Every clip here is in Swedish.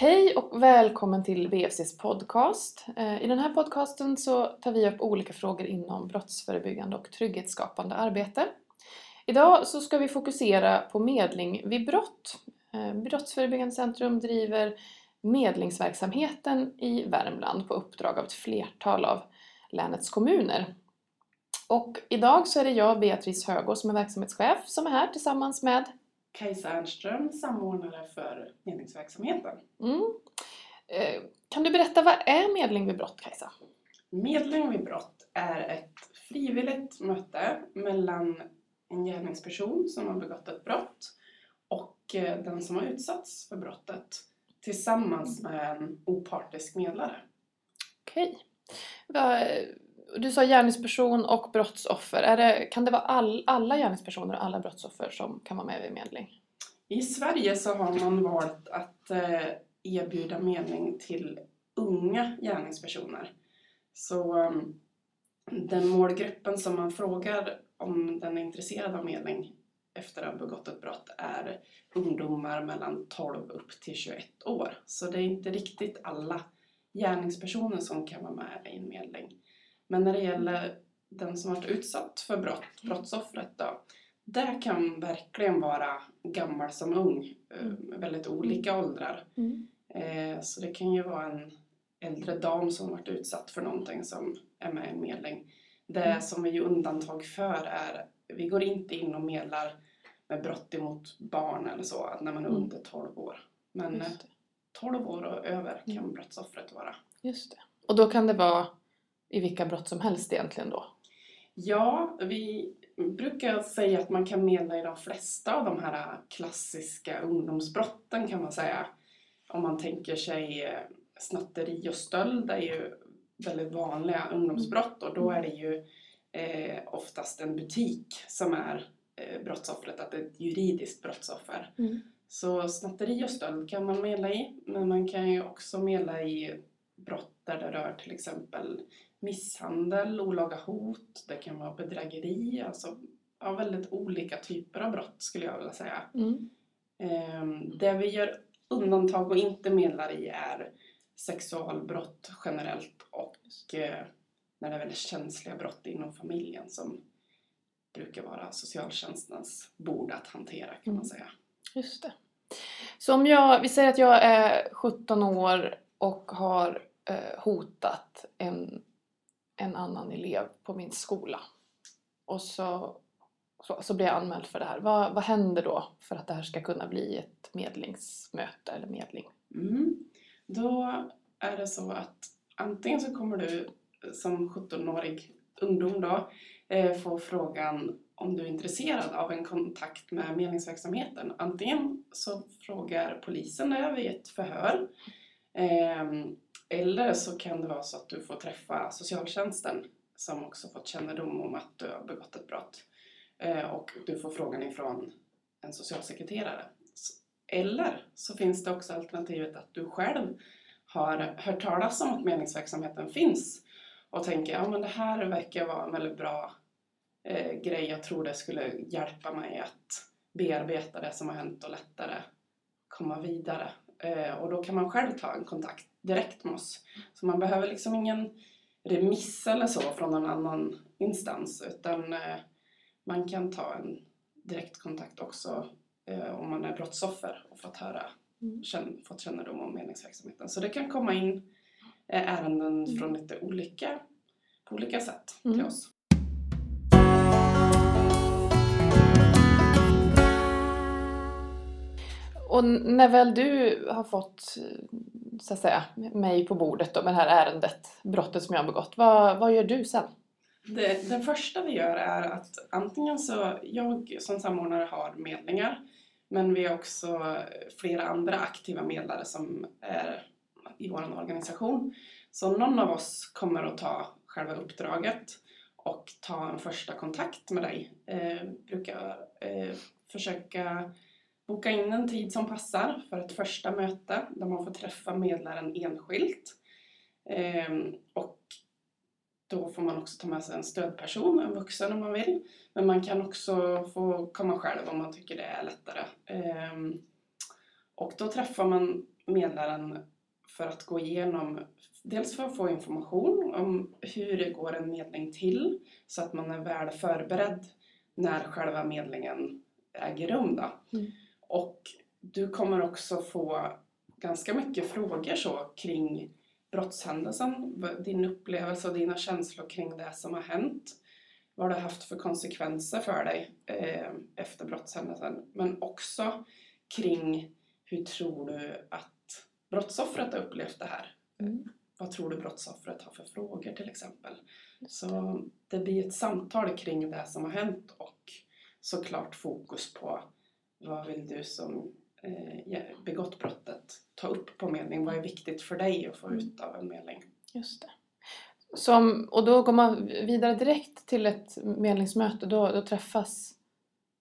Hej och välkommen till BFCs podcast. Eh, I den här podcasten så tar vi upp olika frågor inom brottsförebyggande och trygghetsskapande arbete. Idag så ska vi fokusera på medling vid brott. Eh, brottsförebyggande Centrum driver medlingsverksamheten i Värmland på uppdrag av ett flertal av länets kommuner. Och idag så är det jag, Beatrice Högå, som är verksamhetschef som är här tillsammans med Kajsa Ernström, samordnare för medlingsverksamheten. Mm. Eh, Kan du berätta, vad är medling vid brott, Kajsa? Medling vid brott är ett frivilligt möte mellan en gärningsperson som har begått ett brott och eh, den som har utsatts för brottet tillsammans med en opartisk medlare. Okej. Vad- du sa gärningsperson och brottsoffer. Är det, kan det vara all, alla gärningspersoner och alla brottsoffer som kan vara med vid medling? I Sverige så har man valt att eh, erbjuda medling till unga gärningspersoner. Så mm, den målgruppen som man frågar om den är intresserad av medling efter att ha begått ett brott är ungdomar mellan 12 upp till 21 år. Så det är inte riktigt alla gärningspersoner som kan vara med i en medling. Men när det gäller den som varit utsatt för brott, brottsoffret då, det kan verkligen vara gammal som ung, eh, väldigt olika åldrar. Mm. Eh, Så det kan ju vara en äldre dam som varit utsatt för någonting som är med i en medling. Det Mm. som vi gör undantag för är, vi går inte in och medlar med brott emot barn eller så, när man är Mm. under 12 år. Men eh, Just det. 12 år och över kan Mm. brottsoffret vara. Just det. Och då kan det vara i vilka brott som helst egentligen då? Ja, vi brukar säga att man kan medla i de flesta av de här klassiska ungdomsbrotten kan man säga. Om man tänker sig eh, snatteri och stöld är ju väldigt vanliga ungdomsbrott och då är det ju eh, oftast en butik som är eh, brottsoffret, att det är ett juridiskt brottsoffer. Mm. Så snatteri och stöld kan man medla i, men man kan ju också medla i brott där det rör till exempel misshandel, olaga hot, det kan vara bedrägeri, alltså ja, väldigt olika typer av brott skulle jag vilja säga. Mm. Ehm, det vi gör undantag och inte medlar i är sexualbrott generellt och eh, när det är väldigt känsliga brott inom familjen som brukar vara socialtjänstens bord att hantera kan man Mm. säga. Just det. Så om jag, vi säger att jag är 17 år och har eh, hotat en, en annan elev på min skola. Och så, så, så blir jag anmäld för det här. Vad, vad händer då för att det här ska kunna bli ett medlingsmöte eller medling? Mm. Då är det så att antingen så kommer du som 17-årig ungdom då eh, få frågan om du är intresserad av en kontakt med medlingsverksamheten. Antingen så frågar polisen det vid ett förhör eh, eller så kan det vara så att du får träffa socialtjänsten som också fått kännedom om att du har begått ett brott. Eh, och du får frågan ifrån en socialsekreterare. Eller så finns det också alternativet att du själv har hört talas om att meningsverksamheten finns och tänker ja men det här verkar vara en väldigt bra eh, grej. Jag tror det skulle hjälpa mig att bearbeta det som har hänt och lättare komma vidare. Eh, och då kan man själv ta en kontakt direkt med oss. Så man behöver liksom ingen remiss eller så från någon annan instans utan eh, man kan ta en direktkontakt också eh, om man är brottsoffer och fått höra Mm. känn, fått kännedom om meningsverksamheten. Så det kan komma in ärenden Mm. från lite olika, på olika sätt Mm. till oss. Och när väl du har fått så att säga, mig på bordet då, med det här ärendet, brottet som jag har begått, vad, vad gör du sen? Det, det första vi gör är att antingen så, jag som samordnare har medlingar men vi har också flera andra aktiva medlare som är i vår organisation. Så någon av oss kommer att ta själva uppdraget och ta en första kontakt med dig. Eh, brukar eh, försöka boka in en tid som passar för ett första möte där man får träffa medlaren enskilt. Ehm, och då får man också ta med sig en stödperson, en vuxen om man vill. Men man kan också få komma själv om man tycker det är lättare. Ehm, och då träffar man medlaren för att gå igenom, dels för att få information om hur det går en medling till så att man är väl förberedd när själva medlingen äger rum. Då. Mm. Och du kommer också få ganska mycket frågor så kring brottshändelsen, din upplevelse och dina känslor kring det som har hänt. Vad det har haft för konsekvenser för dig eh, efter brottshändelsen. Men också kring hur tror du att brottsoffret har upplevt det här? Mm. Vad tror du brottsoffret har för frågor till exempel? Så det blir ett samtal kring det som har hänt och såklart fokus på vad vill du som eh, begått brottet ta upp på medling? Vad är viktigt för dig att få Mm. ut av en medling? Just det. Som, och då går man vidare direkt till ett medlingsmöte. Då, då träffas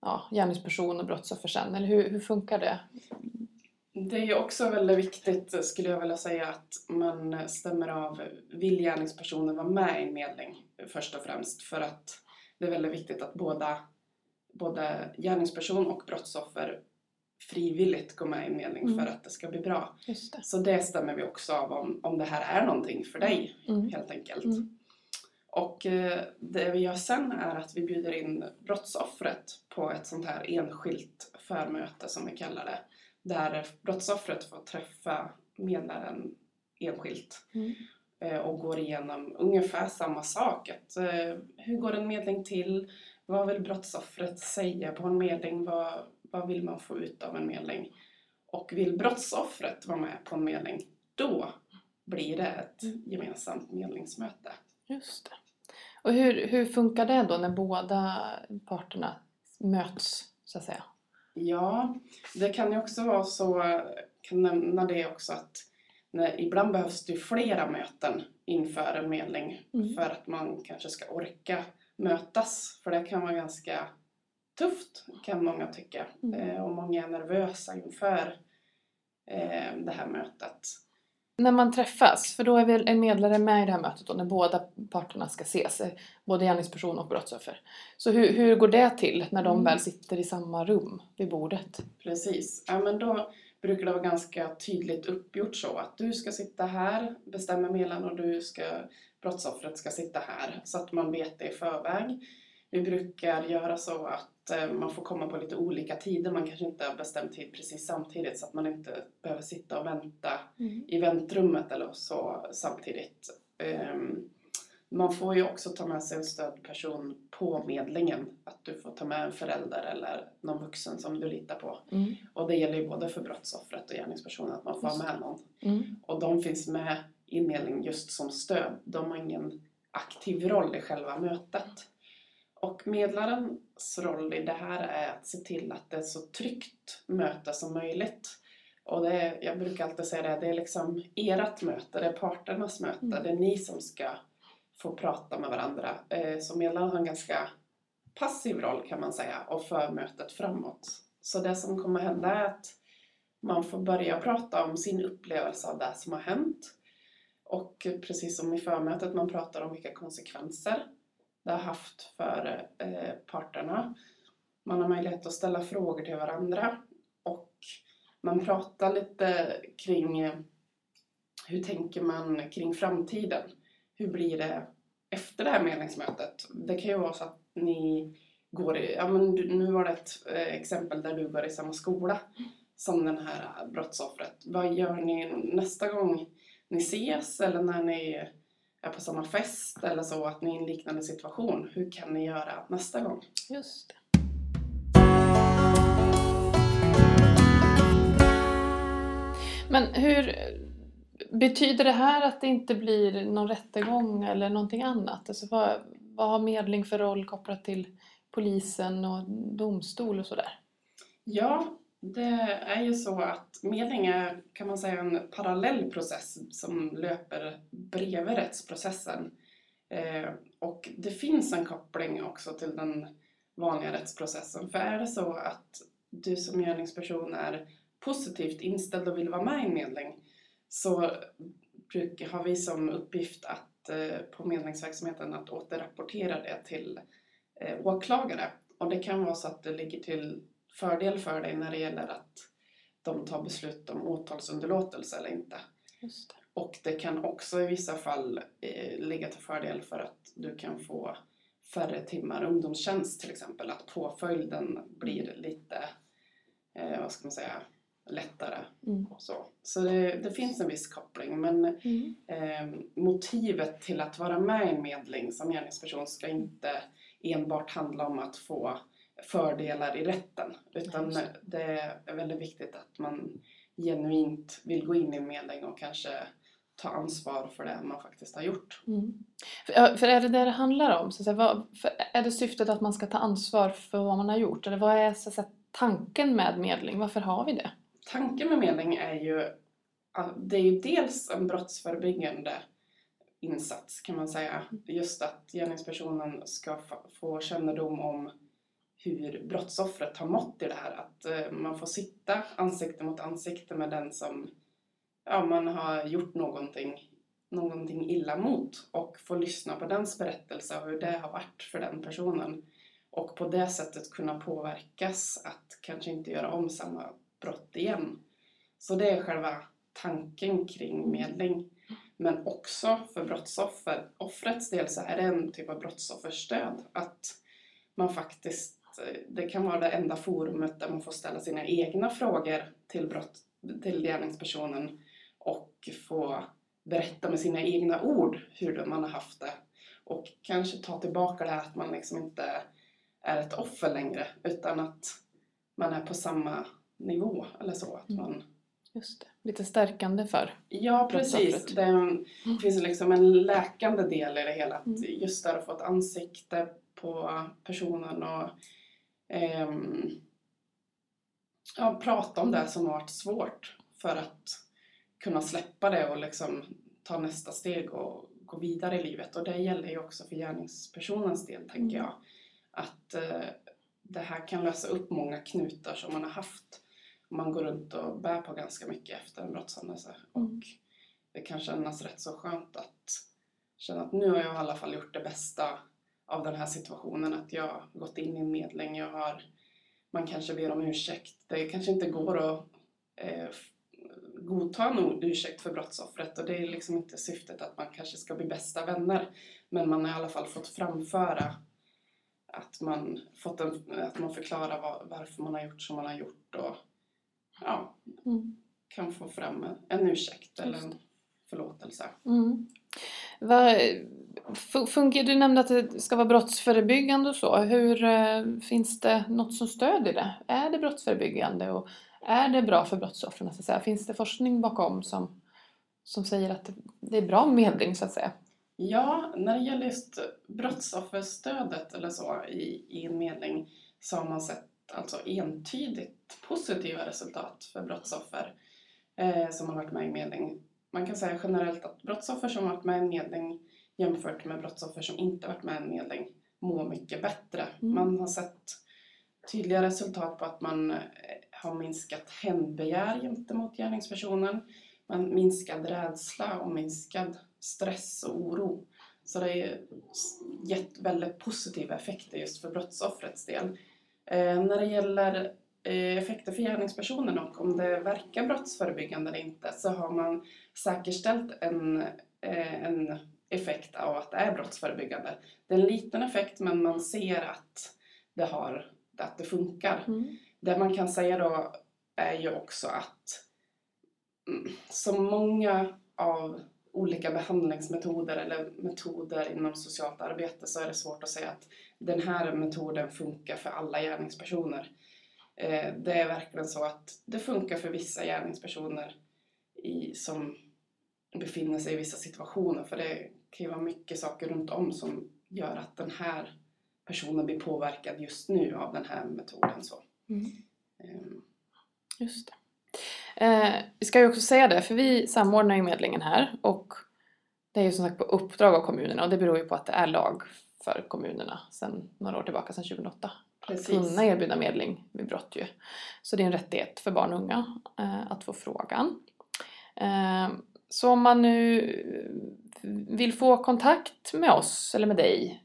ja, gärningsperson och brottsoffer sen. Eller hur, hur funkar det? Det är ju också väldigt viktigt, skulle jag vilja säga, att man stämmer av, vill gärningspersonen vara med i en medling först och främst? För att det är väldigt viktigt att båda, både gärningsperson och brottsoffer frivilligt går med i medling Mm. för att det ska bli bra. Det. Så det stämmer vi också av om, om det här är någonting för dig, Mm. helt enkelt. Mm. Och eh, det vi gör sen är att vi bjuder in brottsoffret på ett sånt här enskilt förmöte som vi kallar det. Där brottsoffret får träffa medlaren enskilt Mm. eh, och går igenom ungefär samma sak. Att, eh, hur går en medling till? Vad vill brottsoffret säga på en medling? Vad, vad vill man få ut av en medling? Och vill brottsoffret vara med på en medling, då blir det ett Mm. gemensamt medlingsmöte. Just det. Och hur, hur funkar det då när båda parterna möts, så att säga? Ja, det kan ju också vara så, jag kan nämna det också att när, ibland behövs det flera möten inför en medling Mm. för att man kanske ska orka mötas. För det kan vara ganska tufft kan många tycka Mm. eh, och många är nervösa inför eh, det här mötet. När man träffas, för då är väl en medlare med i det här mötet då, när båda parterna ska ses, eh, både gärningsperson och brottsoffer. Så hur, hur går det till när de Mm. väl sitter i samma rum vid bordet? Precis. Ja, men då brukar det vara ganska tydligt uppgjort så att du ska sitta här, bestämmer medlaren och du ska, brottsoffret ska sitta här. Så att man vet det i förväg. Vi brukar göra så att eh, man får komma på lite olika tider. Man kanske inte har bestämt tid precis samtidigt så att man inte behöver sitta och vänta i väntrummet eller så samtidigt. Ehm, Man får ju också ta med sig en stödperson på medlingen. Att du får ta med en förälder eller någon vuxen som du litar på. Mm. Och det gäller ju både för brottsoffret och gärningspersonen att man får ha Just med någon. Mm. Och de finns med i medlingen just som stöd. De har ingen aktiv roll i själva mötet. Och medlarens roll i det här är att se till att det är så tryggt möte som möjligt. Och det är, jag brukar alltid säga det, det är liksom ert möte, det är parternas möte. Mm. Det är ni som ska få prata med varandra. Eh, så medlaren har en ganska passiv roll kan man säga och för mötet framåt. Så det som kommer hända är att man får börja prata om sin upplevelse av det som har hänt. Och precis som i förmötet, man pratar om vilka konsekvenser det har haft för eh, parterna. Man har möjlighet att ställa frågor till varandra och man pratar lite kring eh, hur tänker man kring framtiden? Hur blir det efter det här medlingsmötet? Det kan ju vara så att ni går i, ja men nu var det ett eh, exempel där du går i samma skola som den här brottsoffret. Vad gör ni nästa gång ni ses eller när ni är på samma fest eller så, att ni är i en liknande situation? Hur kan ni göra nästa gång? Just det. Men hur betyder det här att det inte blir någon rättegång eller någonting annat? Alltså vad, vad har medling för roll kopplat till polisen och domstol och sådär? Ja, det är ju så att medling är, kan man säga, en parallell process som löper bredvid rättsprocessen. Eh, och det finns en koppling också till den vanliga rättsprocessen. För är det så att du som gärningsperson är positivt inställd och vill vara med i en medling så brukar, har vi som uppgift att eh, på medlingsverksamheten att återrapportera det till eh, åklagare. Och det kan vara så att det ligger till fördel för dig när det gäller att de tar beslut om åtalsunderlåtelse eller inte. Det. Och det kan också i vissa fall eh, ligga till fördel för att du kan få färre timmar ungdomstjänst till exempel. Att påföljden blir lite, eh, vad ska man säga, lättare. Mm. Så så det, det finns en viss koppling. Men Mm. eh, motivet till att vara med i en medling som gärningsperson ska inte enbart handla om att få fördelar i rätten. Utan just det är väldigt viktigt att man genuint vill gå in i en medling och kanske ta ansvar för det man faktiskt har gjort. Mm. För, är det det det handlar om? Så att säga, vad, är det syftet att man ska ta ansvar för vad man har gjort? Eller vad är så säga, tanken med medling? Varför har vi det? Tanken med medling är ju att det är ju dels en brottsförebyggande insats kan man säga. Just att gärningspersonen ska få kännedom om hur brottsoffret har mått i det här. Att eh, man får sitta ansikte mot ansikte med den som ja, man har gjort någonting, någonting illa mot och få lyssna på dens berättelse och hur det har varit för den personen. Och på det sättet kunna påverkas att kanske inte göra om samma brott igen. Så det är själva tanken kring medling. Men också för brottsoffer, offrets del så är det en typ av brottsofferstöd. Att man faktiskt, eh, det kan vara det enda forumet där man får ställa sina egna frågor till, brott, till gärningspersonen och få berätta med sina egna ord hur man har haft det. Och kanske ta tillbaka det här att man liksom inte är ett offer längre utan att man är på samma nivå eller så. Att Mm. man, Just det. Lite stärkande för. ja precis, det, det finns liksom en läkande del i det hela. Att Mm. just där att få ett ansikte på personen och ehm, ja, prata om det som har varit svårt för att kunna släppa det och liksom ta nästa steg och gå vidare i livet. Och det gäller ju också för gärningspersonens del, tänker Mm. jag. Att eh, det här kan lösa upp många knutar som man har haft. Man går runt och bär på ganska mycket efter en brottshändelse. Mm. Och det kan kännas rätt så skönt att känna att nu har jag i alla fall gjort det bästa av den här situationen. Att jag har gått in i en medling, jag har, man kanske ber om ursäkt. Det kanske inte går att eh, godta en ursäkt för brottsoffret och det är liksom inte syftet att man kanske ska bli bästa vänner. Men man har i alla fall fått framföra att man, fått en, att man förklarar var, varför man har gjort som man har gjort och ja, Mm. kan få fram en, ursäkt eller en förlåtelse. Mm. Vad, fu- fungerar, du nämnde att det ska vara brottsförebyggande och så. Hur, eh, finns det något som stödjer det? Är det brottsförebyggande och är det bra för brottsoffren? Så att säga? Finns det forskning bakom som, som säger att det- är bra med medling så att säga? Ja, när det gäller just brottsofferstödet eller så i, i en medling så har man sett alltså entydigt positiva resultat för brottsoffer eh, som har varit med i medling. Man kan säga generellt att brottsoffer som har varit med i en medling jämfört med brottsoffer som inte varit med i en medling mår mycket bättre. Mm. Man har sett tydliga resultat på att man eh, har minskat hämndbegär gentemot gärningspersonen, man minskad rädsla och minskad stress och oro. Så det är gett väldigt positiva effekter just för brottsoffrets del. Eh, när det gäller eh, effekter för gärningspersonen och om det verkar brottsförebyggande eller inte så har man säkerställt en, eh, en effekt av att det är brottsförebyggande. Det är en liten effekt men man ser att det, har, att det funkar. Mm. Det man kan säga då är ju också att mm, som många av olika behandlingsmetoder eller metoder inom socialt arbete så är det svårt att säga att den här metoden funkar för alla gärningspersoner. Eh, Det är verkligen så att det funkar för vissa gärningspersoner i, som befinner sig i vissa situationer för det kan ju vara mycket saker runt om som gör att den här personen blir påverkad just nu av den här metoden. Så. Mm. Ehm, Just det. Eh, vi ska ju också säga det, för vi samordnar ju medlingen här och det är ju som sagt på uppdrag av kommunerna och det beror ju på att det är lag för kommunerna sedan några år tillbaka, sedan 2008. Precis. Kunna erbjuda medling vid brott ju. Så det är en rättighet för barn och unga eh, att få frågan. Eh, så om man nu vill få kontakt med oss eller med dig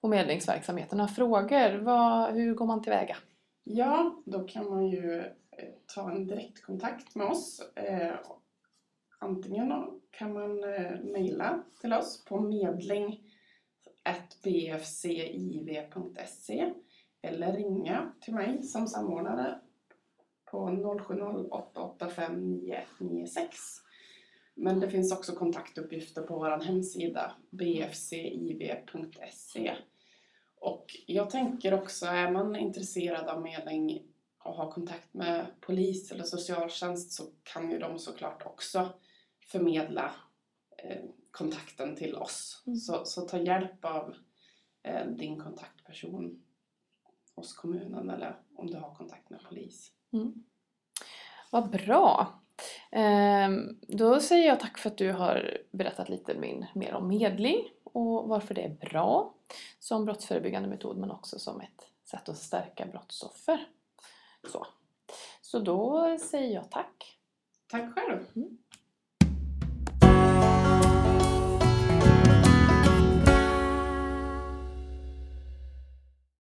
på medlingsverksamheten, har frågor, vad, hur går man tillväga? Ja, då kan man ju Eh, ta en direktkontakt med oss. Eh, antingen kan man eh, mejla till oss på medling bfciv.se eller ringa till mig som samordnare på 0708859196. Men det finns också kontaktuppgifter på vår hemsida bfciv.se. Och jag tänker också, är man intresserad av medling och har kontakt med polis eller socialtjänst så kan ju de såklart också förmedla eh, kontakten till oss. Mm. Så, så ta hjälp av eh, din kontaktperson hos kommunen eller om du har kontakt med polis. Vad bra! Ehm, Då säger jag tack för att du har berättat lite min, mer om medling och varför det är bra som brottsförebyggande metod men också som ett sätt att stärka brottsoffer. Så, så då säger jag tack. Tack själv! Mm.